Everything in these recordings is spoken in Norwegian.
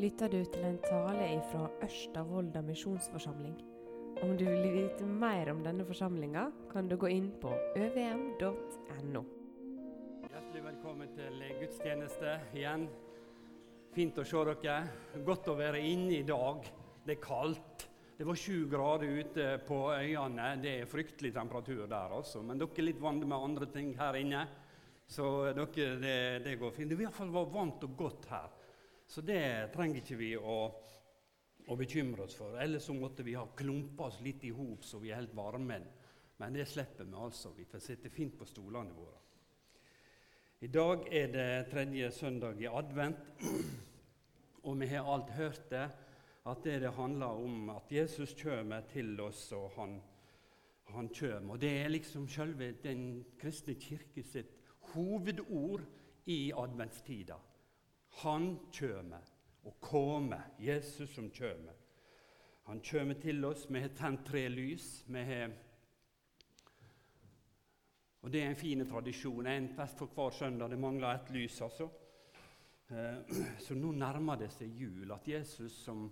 lytter du til en tale fra Ørsta misjonsforsamling. Om du vil vite mer om denne forsamlinga, kan du gå inn på øvm.no. Hjertelig velkommen til gudstjeneste igjen. Fint å se dere. Godt å være inne i dag. Det er kaldt. Det var sju grader ute på øyene. Det er fryktelig temperatur der, altså. Men dere er litt vant med andre ting her inne. Så dere, det, det går fint. Det vil iallfall være varmt og godt her. Så det trenger ikke vi å, å bekymre oss for. Ellers så måtte vi ha klumpa oss litt i hop så vi er helt varme. Men det slipper vi altså. Vi får sitte fint på stolene våre. I dag er det tredje søndag i advent, og vi har alt hørt det, at det, det handler om at Jesus kommer til oss, og han, han kommer. Og det er liksom selve den kristne kirke sitt hovedord i adventstida. Han kjømer og kommer, Jesus som kjømer. Han kjømer til oss. Vi har tent tre lys. Vi har og Det er en fin tradisjon. En fest for hver søndag. Det mangler ett lys, altså. Eh, så nå nærmer det seg jul, at Jesus som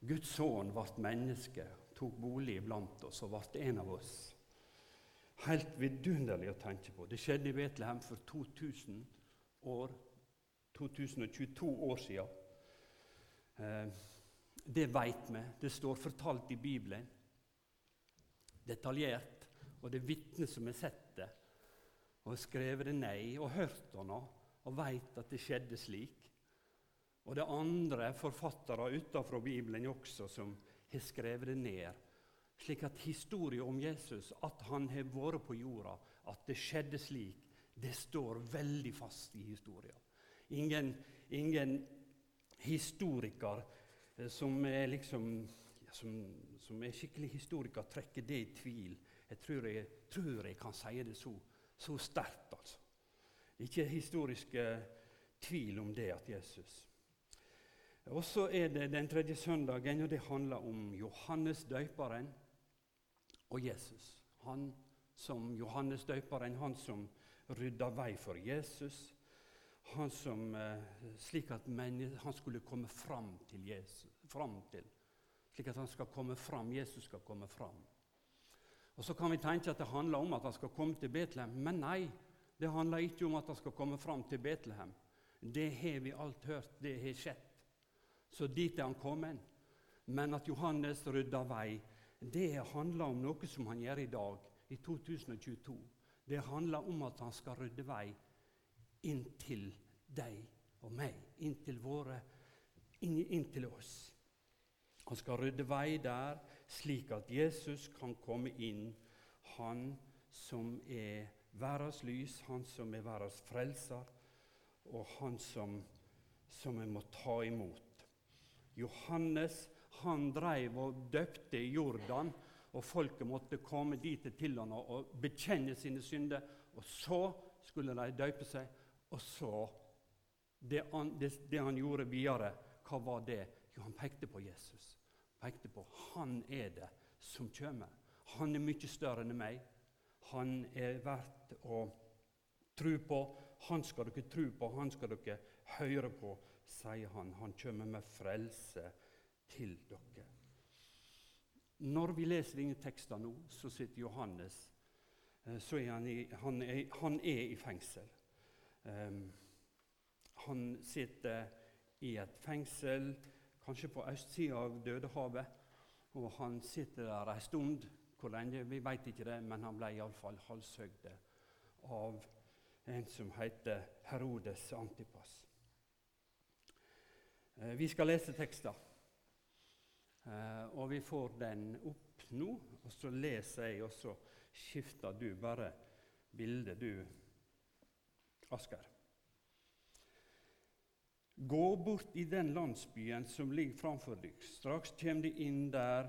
Guds sønn ble menneske, tok bolig blant oss og ble en av oss. Helt vidunderlig å tenke på. Det skjedde i Betlehem for 2000 år 2022 år siden. Eh, det veit vi. Det står fortalt i Bibelen. Detaljert. Og det er vitner som har sett det og skrevet det ned og hørt det nå og veit at det skjedde slik. Og det er andre forfattere utenfor Bibelen også som har skrevet det ned. Slik at historien om Jesus, at han har vært på jorda, at det skjedde slik, det står veldig fast i historien. Ingen, ingen historiker eh, som er, liksom, som, som er skikkelig historiker, trekker det i tvil. Jeg tror jeg, tror jeg kan si det så, så sterkt, altså. Ikke historisk tvil om det at Jesus Og så er det den tredje søndagen, og det handler om Johannes døyperen og Jesus. Han som Johannes døperen, han som rydda vei for Jesus han som, eh, slik at han skulle komme fram til Jesus. Fram til, slik at han skal komme fram, Jesus skal komme fram. Og Så kan vi tenke at det handler om at han skal komme til Betlehem. Men nei, det handler ikke om at han skal komme fram til Betlehem. Det har vi alt hørt, det har skjedd. Så dit er han kommet. Men at Johannes rydder vei, det handler om noe som han gjør i dag, i 2022. Det handler om at han skal rydde vei inntil deg og meg, inntil våre, inntil oss. Han skal rydde vei der, slik at Jesus kan komme inn, han som er verdens lys, han som er verdens frelser, og han som, som vi må ta imot. Johannes han dreiv og døpte i Jordan, og folket måtte komme dit til han og bekjenne sine synder. Og så skulle de døpe seg, og så det han, det, det han, gjorde videre, hva var det? Jo, han pekte på Jesus. Pekte på han er det som kommer. Han er mye større enn meg. Han er verdt å tro på. Han skal dere tro på, han skal dere høre på, sier han. Han kommer med frelse til dere. Når vi leser denne teksten nå, så sitter Johannes eh, så er han, i, han, er, han er i fengsel. Um, han sitter i et fengsel, kanskje på østsida av Dødehavet. Og han sitter der ei stund. Hvor lenge, vi veit ikke det, men han ble iallfall halshøgd av en som heter Herodes Antipas. Eh, vi skal lese tekster, eh, og vi får den opp nå. Og så leser jeg, og så skifter du bare bildet, du, Asker. Gå bort i den landsbyen som ligger framfor dykk. Straks kommer de inn der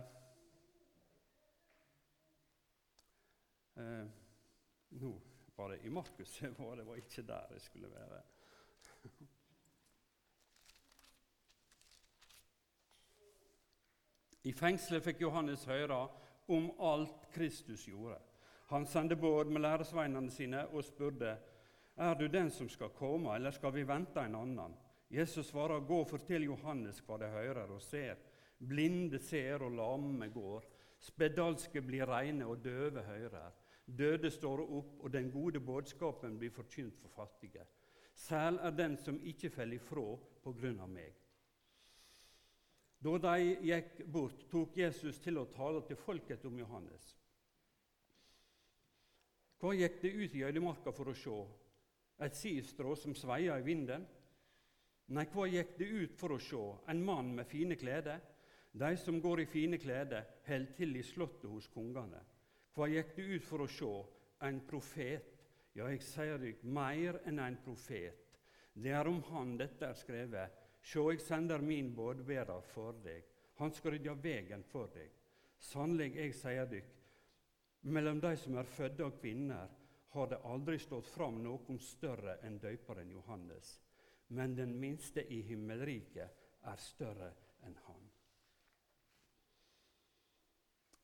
eh, Nå var det i Markus jeg var, det var ikke der jeg skulle være. I fengselet fikk Johannes høre om alt Kristus gjorde. Han sendte båd med læresveinene sine og spurte er du den som skal komme, eller skal vi vente en annen? Jesus svarer, 'Gå og fortell Johannes hva de hører og ser.' Blinde ser og lamme går. Spedalske blir reine og døve hører. Døde står opp, og den gode budskapen blir forkynt for fattige. Sel er den som ikke faller ifra på grunn av meg. Da de gikk bort, tok Jesus til å tale til folket om Johannes. Hva gikk det ut i øydemarka for å se? Et sidstrå som sveia i vinden? Nei, hva gikk det ut for å se? En mann med fine klede? De som går i fine klede, held til i slottet hos kongene. Hva gikk det ut for å se? En profet. Ja, jeg sier dykk, mer enn en profet. Det er om han dette er skrevet. Sjå, jeg sender min bådbærer for deg. Han skal rydde vegen for deg. Sannelig, jeg sier dykk, mellom de som er fødde av kvinner, har det aldri stått fram noen større enn døyperen Johannes. Men den minste i himmelriket er større enn han.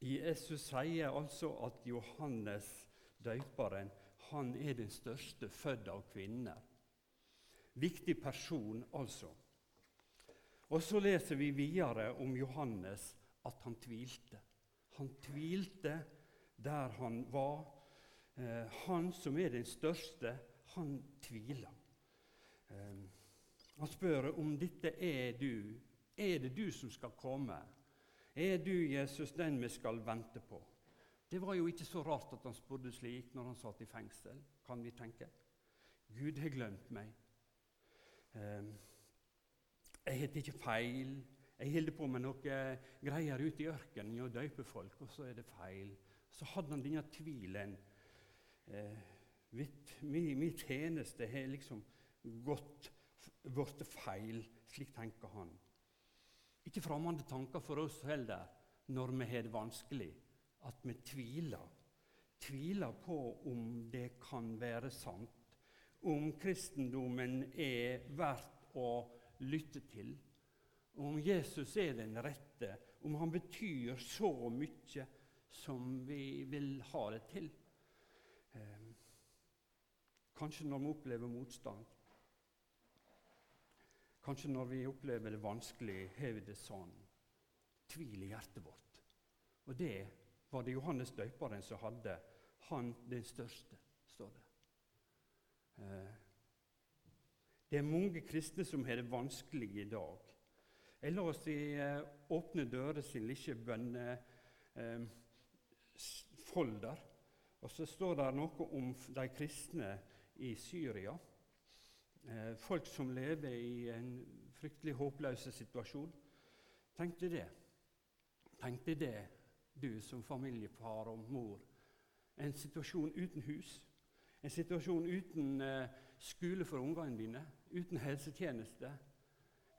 Jesus sier altså at Johannes døyperen han er den største født av kvinner. Viktig person, altså. Og Så leser vi videre om Johannes at han tvilte. Han tvilte der han var. Eh, han som er den største, han tviler. Eh, han spør om dette er du. Er det du som skal komme? Er du, Jesus, den vi skal vente på? Det var jo ikke så rart at han spurte slik når han satt i fengsel, kan vi tenke. Gud har glemt meg. Ehm, jeg heter ikke feil. Jeg holder på med noe greier ute i ørkenen og døyper folk, og så er det feil. Så hadde han denne tvilen. Eh, min, tjeneste har liksom gått blitt feil. Slik tenker han. Ikke fremmede tanker for oss heller når vi har det vanskelig, at vi tviler. Tviler på om det kan være sant, om kristendommen er verdt å lytte til, om Jesus er den rette, om han betyr så mye som vi vil ha det til. Eh, kanskje når vi opplever motstand. Kanskje når vi opplever det vanskelig, har vi det sånn. Tvil i hjertet vårt. Og det var det Johannes døyperen som hadde. Han den største, står det. Eh, det er mange kristne som har det vanskelig i dag. Jeg las i eh, Åpne dører sin lille bønnefolder. Eh, og så står det noe om de kristne i Syria. Eh, folk som lever i en fryktelig håpløs situasjon. Tenk deg det. Tenk deg det, du som familiefar og mor. En situasjon uten hus. En situasjon uten eh, skole for ungene dine. Uten helsetjeneste.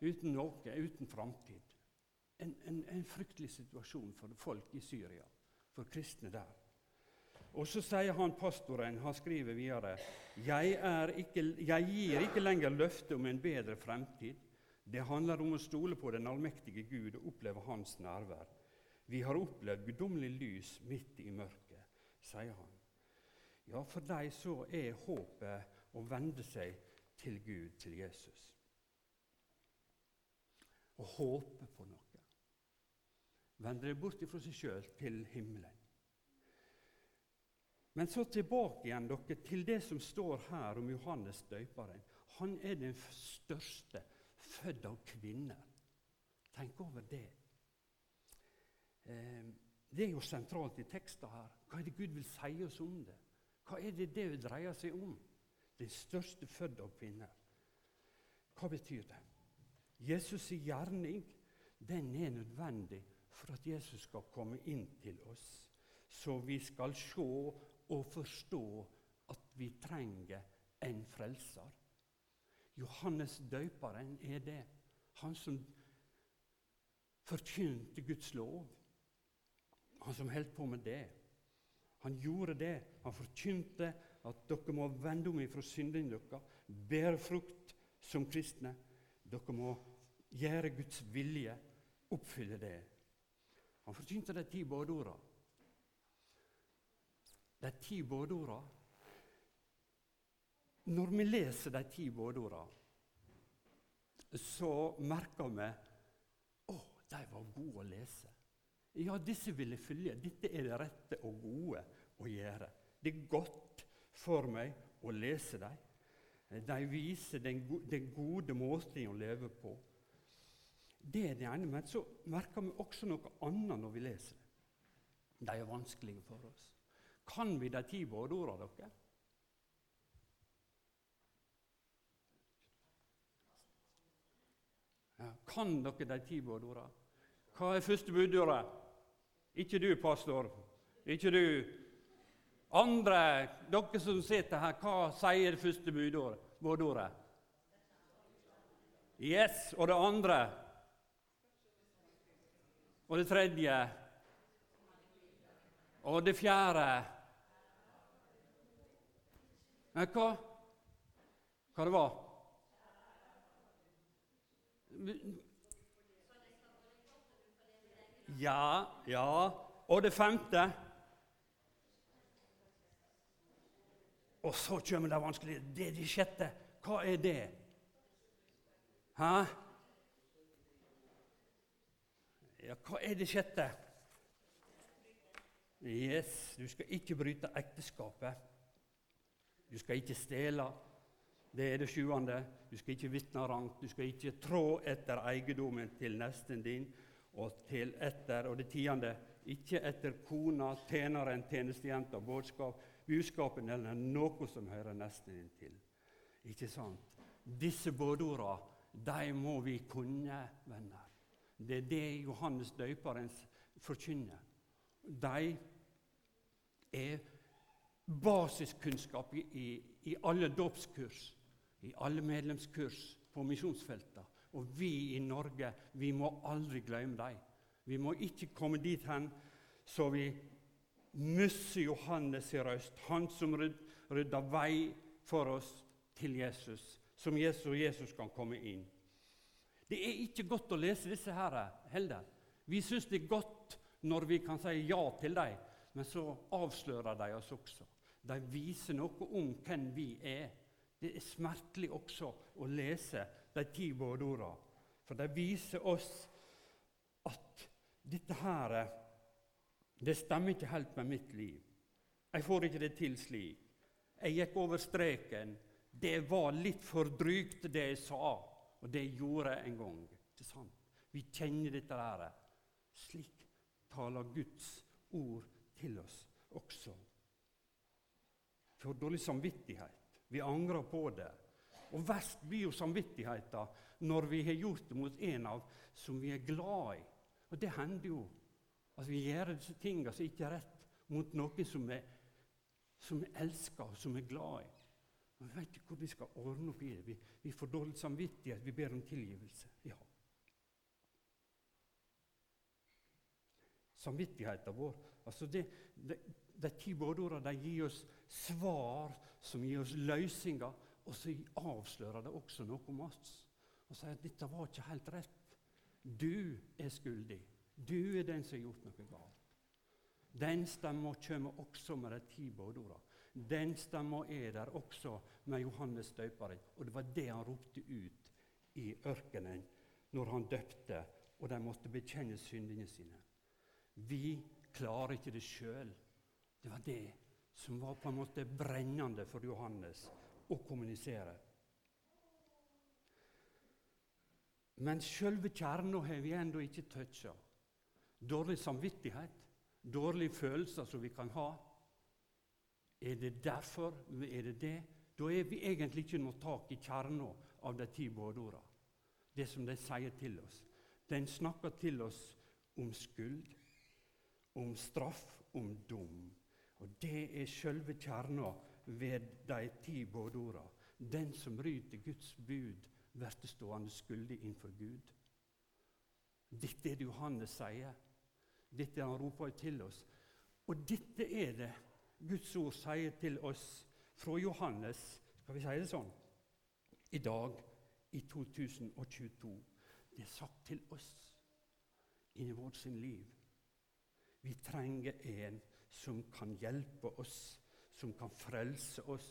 Uten noe. Uten framtid. En, en, en fryktelig situasjon for folk i Syria, for kristne der. Og så sier han pastoren, han skriver videre, jeg, ikke, jeg gir ikke lenger løfte om en bedre fremtid. Det handler om å stole på den allmektige Gud og oppleve Hans nærvær. Vi har opplevd guddommelig lys midt i mørket, sier han. Ja, for deg så er håpet å vende seg til Gud, til Jesus. Å håpe på noe. Vende deg bort fra seg sjøl til himmelen. Men så tilbake igjen dere, til det som står her om Johannes døyperen. Han er den største født av kvinner. Tenk over det. Eh, det er jo sentralt i teksten her. Hva er det Gud vil si oss om det? Hva er det det dreier seg om? Den største født av kvinner. Hva betyr det? Jesus' gjerning den er nødvendig for at Jesus skal komme inn til oss. Så vi skal se å forstå at vi trenger en frelser. Johannes døyperen er det. Han som forkynte Guds lov. Han som holdt på med det. Han gjorde det. Han forkynte at dere må vende om ifra syndene deres, bære frukt som kristne. Dere må gjøre Guds vilje, oppfylle det. Han forkynte de ti bådordene de ti bådeorda Når vi leser de ti bådeorda, så merker vi å, de var gode å lese. Ja, disse vil jeg følge. Dette er det rette og gode å gjøre. Det er godt for meg å lese dem. De viser den, gode måten å leve på. Det er det ene. Men så merker vi også noe annet når vi leser det. De er vanskelige for oss. Kan vi de ti budordene, dere? Ja, kan dere de ti budordene? Hva er første budordet? Ikke du, pastor. Ikke du. Andre, dere som sitter her, hva sier det første budordet? Yes. Og det andre? Og det tredje? Og det fjerde? Men hva? Hva det var? Ja, ja. Og det femte? Og så kommer det vanskelige. Det er det sjette. Hva er det? Hæ? Ja, hva er det sjette? Yes, du skal ikke bryte ekteskapet. Du skal ikke stjele. Det er det sjuende. Du skal ikke vitne rangt. Du skal ikke trå etter eiendommen til nesten din og til etter. Og det tiende ikke etter kona, tjeneren, tjenestejenta, budskap, budskapen eller noe som hører nesten din til. Ikke sant? Disse budorda, de må vi kunne, venner. Det er det Johannes døperen forkynner. De er basiskunnskap i, i, i alle dåpskurs, i alle medlemskurs på misjonsfeltene. Og vi i Norge vi må aldri glemme dem. Vi må ikke komme dit hen så vi mister Johannes i røst, han som rydda vei for oss til Jesus, som Jesus Jesus kan komme inn. Det er ikke godt å lese disse her heller. Vi syns det er godt når vi kan si ja til dem, men så avslører de oss også. De viser noe om hvem vi er. Det er smertelig også å lese de ti budordene. For de viser oss at dette her det stemmer ikke helt med mitt liv. Jeg får ikke det til slik. Jeg gikk over streken. Det var litt for drygt, det jeg sa. Og det gjorde jeg en gang. Ikke sant? Vi kjenner dette der. Slik taler Guds ord til oss også. For dårlig samvittighet. Vi angrer på det. Og verst blir jo samvittigheten når vi har gjort det mot en av som vi er glad i. Og det hender jo at vi gjør disse tingene som ikke er rett, mot noen som vi, som vi elsker og som vi er glad i. Men Vi vet ikke hvor vi skal ordne opp i det. Vi, vi får dårlig samvittighet. Vi ber om tilgivelse. Ja. Samvittigheten vår altså det, det, De ti budordene gir oss svar som gir oss løsninger, og så avslører det også noe om oss og sier at dette var ikke helt rett. Du er skyldig. Du er den som har gjort noe galt. Den stemma kommer også med de ti budordene. Den stemma er der også med Johannes døperen. Og det var det han ropte ut i ørkenen når han døpte, og de måtte bekjenne syndene sine. Vi klarer ikke det sjøl. Det var det som var på en måte brennende for Johannes å kommunisere. Men sjølve kjerna har vi ennå ikke toucha. Dårlig samvittighet, dårlige følelser som vi kan ha. Er det derfor? Er det det? Da er vi egentlig ikke noe tak i kjerna av de ti bådeorda. Det som de sier til oss. Den snakker til oss om skyld, om straff, om dom. Og Det er sjølve kjerna ved de ti budordene. Den som bryter Guds bud, blir stående skyldig innenfor Gud. Dette er det Johannes sier. Dette han roper til oss. Og dette er det Guds ord sier til oss fra Johannes, skal vi si det sånn, i dag, i 2022. Det er sagt til oss inni vårt sin liv. Vi trenger en som kan hjelpe oss, som kan frelse oss.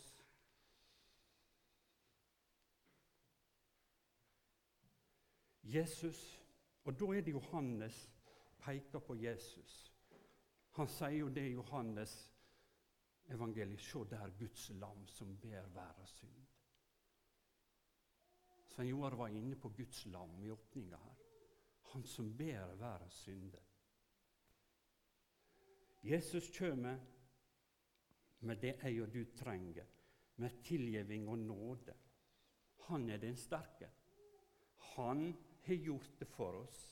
Jesus, og da er det Johannes peker på Jesus. Han sier jo det i Johannes evangeliet. Se der Guds lam som ber verdens synd. Svein Joar var inne på Guds lam i åpninga her. Han som ber verdens synder. Jesus kommer med det jeg og du trenger, med tilgivning og nåde. Han er den sterke. Han har gjort det for oss.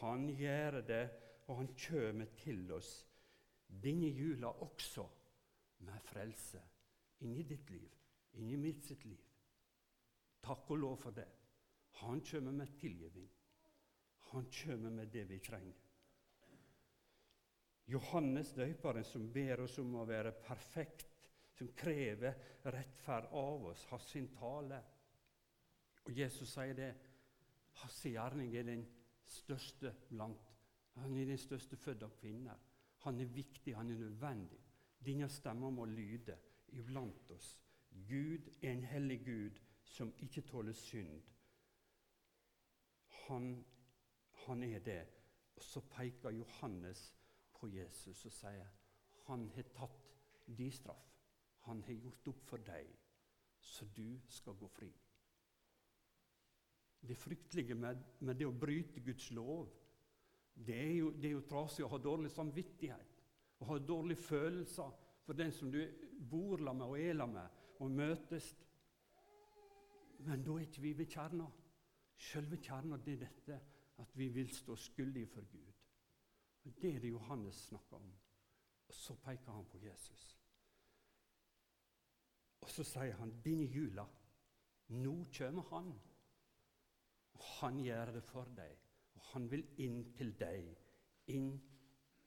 Han gjør det, og han kommer til oss denne jula også med frelse inni ditt liv, inni mitt sitt liv. Takk og lov for det. Han kommer med tilgivning. Han kommer med det vi trenger. Johannes døperen som ber oss om å være perfekt, som krever rettferd av oss, har sin tale. Og Jesus sier det. Hans gjerning er den største blant Han er den største født av kvinner. Han er viktig, han er nødvendig. Denne stemma må lyde iblant oss. Gud er en hellig Gud som ikke tåler synd. Han, han er det. Og så peker Johannes på Jesus og sier han har tatt din straff. Han har gjort opp for deg, så du skal gå fri. Det fryktelige med, med, det å bryte Guds lov, det er, jo, det er jo trasig å ha dårlig samvittighet. Å ha dårlige følelser for den som du bor la med og er la med, og møtes. Men da er ikke vi ved kjerna. Selve kjerna er dette at vi vil stå skyldige for Gud. Det er det Johannes snakker om. Og så peker han på Jesus. Og så sier han denne jula, nå kommer han. Og han gjør det for deg, og han vil inn til deg, inn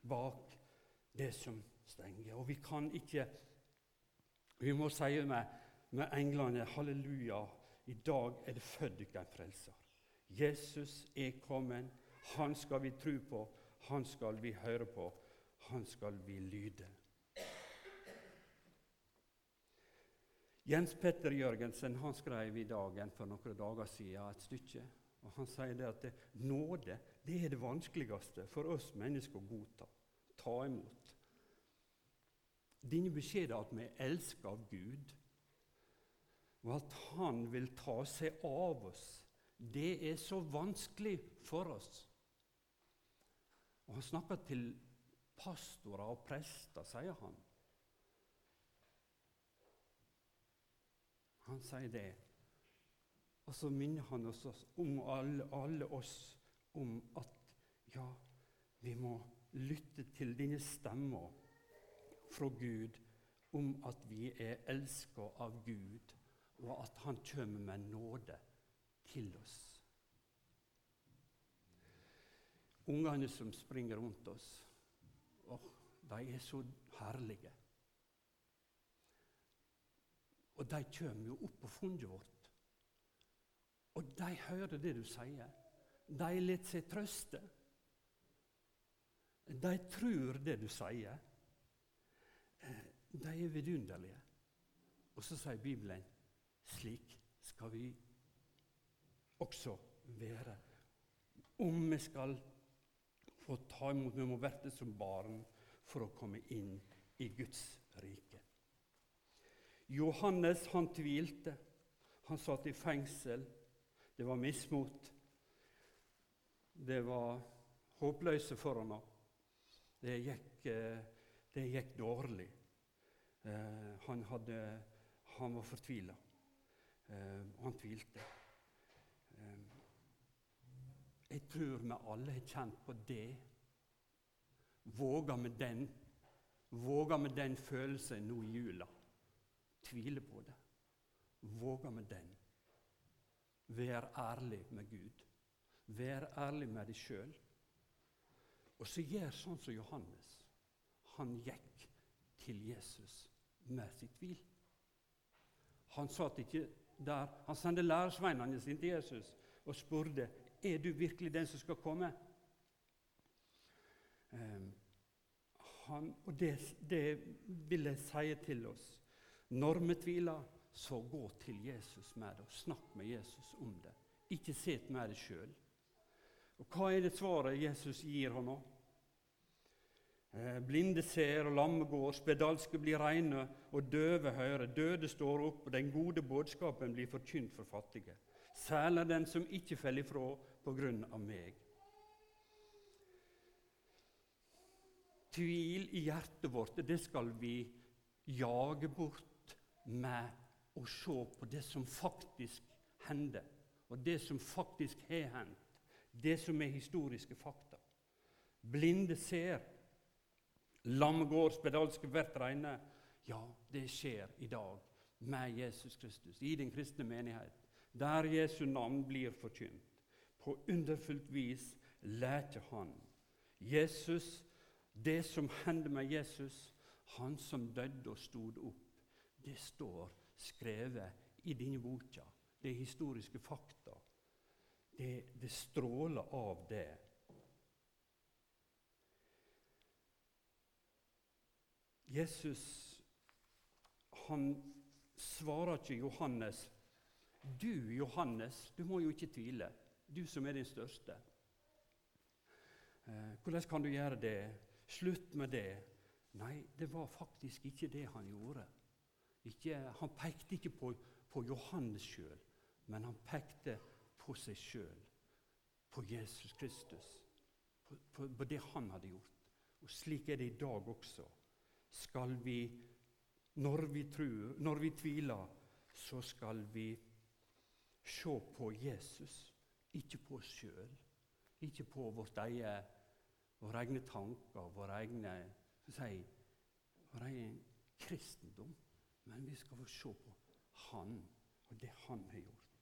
bak det som stenger. Og vi kan ikke Vi må si med, med englene halleluja, i dag er det født dere en frelser. Jesus er kommet. Han skal vi tro på, han skal vi høre på, han skal vi lyde. Jens Petter Jørgensen han skrev i Dagen for noen dager siden et stykke. og Han sier det at nåde det er det vanskeligste for oss mennesker å godta, ta imot. Denne beskjeden at vi er elsket av Gud, og at Han vil ta seg av oss, det er så vanskelig for oss. Og Han snakker til pastorer og prester, sier han. Han sier det. Og så minner han oss om alle, alle oss om at ja, vi må lytte til denne stemma fra Gud om at vi er elska av Gud, og at Han kommer med nåde til oss. Ungene som springer rundt oss, oh, de er så herlige. Og de kommer jo opp på funnet vårt. Og de hører det du sier. De lar seg trøste. De tror det du sier. Eh, de er vidunderlige. Og så sier Bibelen slik skal vi også være. Om vi skal få ta imot Vi må verte som barn for å komme inn i Guds rike. Johannes han tvilte. Han satt i fengsel. Det var mismot. Det var håpløse for ham. Det gikk, eh, det gikk dårlig. Eh, han, hadde, han var fortvila. Eh, han tvilte. Jeg tror vi alle har kjent på det. Våger med den, våger med den følelsen nå i jula tviler på det. Våger med den. Vær ærlig med Gud. Vær ærlig med deg sjøl. Og så gjør sånn som Johannes. Han gikk til Jesus med sitt tvil. Han satt ikke der. Han sendte læresveinene sine til Jesus og spurte er du virkelig den som skal komme. Um, han, og det, det vil jeg si til oss. Når vi tviler, så gå til Jesus med det, og snakk med Jesus om det Ikke sitt med det sjøl. Og hva er det svaret Jesus gir henne? Eh, blinde ser, og lamme går, spedalske blir reine, og døve hører. Døde står opp, og den gode budskapen blir forkynt for fattige. Særlig den som ikke faller ifra på grunn av meg. Tvil i hjertet vårt, det skal vi jage bort med å se på det som faktisk hender, og det som faktisk har hendt. Det som er historiske fakta. Blinde ser. Lam går, spedalske blir reine. Ja, det skjer i dag med Jesus Kristus i den kristne menighet, der Jesu navn blir forkynt. På underfullt vis lærte han Jesus det som hendte med Jesus, han som døde og stod opp, det står skrevet i denne boka. Det er historiske fakta. Det, det stråler av det. Jesus han svarer ikke Johannes. Du, Johannes, du må jo ikke tvile. Du som er den største. Eh, hvordan kan du gjøre det? Slutt med det. Nei, det var faktisk ikke det han gjorde. Ikke, han pekte ikke på, på Johannes sjøl, men han pekte på seg sjøl, på Jesus Kristus, på, på, på, det han hadde gjort. Og Slik er det i dag også. Skal vi, når vi tror, når vi tviler, så skal vi se på Jesus, ikke på oss sjøl, ikke på vårt eget våre egne tanker, våre egne si, vår egen kristendom. Men vi skal få se på Han og det Han har gjort.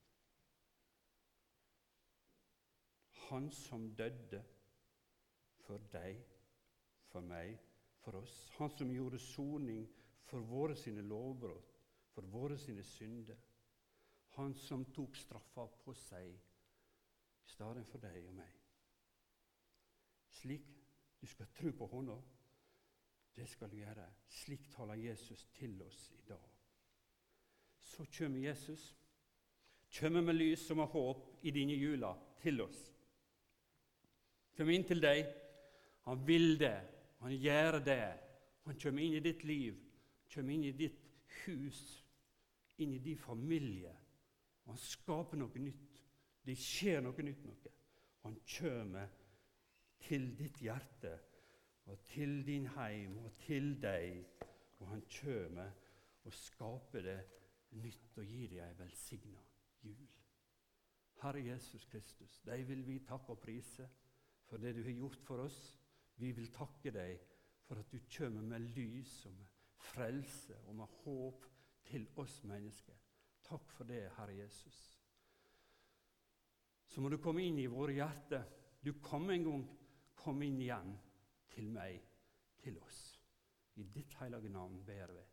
Han som døde for deg, for meg, for oss. Han som gjorde soning for våre sine lovbrudd, for våre sine synder. Han som tok straffa på seg i stedet for deg og meg slik du skal tro på Hånda. Det skal du gjøre. Slik taler Jesus til oss i dag. Så kommer Jesus, kommer med lys og med håp i dine jula til oss. Kom inn til deg. Han vil det. Han gjør det. Han kommer inn i ditt liv, kommer inn i ditt hus, inn i din familie. Han skaper noe nytt. Det skjer noe nytt. noe. Han kommer til ditt hjerte og til din heim og til deg. Og han kommer og skaper det nytt og gir deg ei velsigna jul. Herre Jesus Kristus, deg vil vi takke og prise for det du har gjort for oss. Vi vil takke deg for at du kommer med lys og med frelse og med håp til oss mennesker. Takk for det, Herre Jesus. Så må du komme inn i våre hjerter. Du kom en gang Kom inn igjen til meg, til oss. I ditt hellige navn ber vi.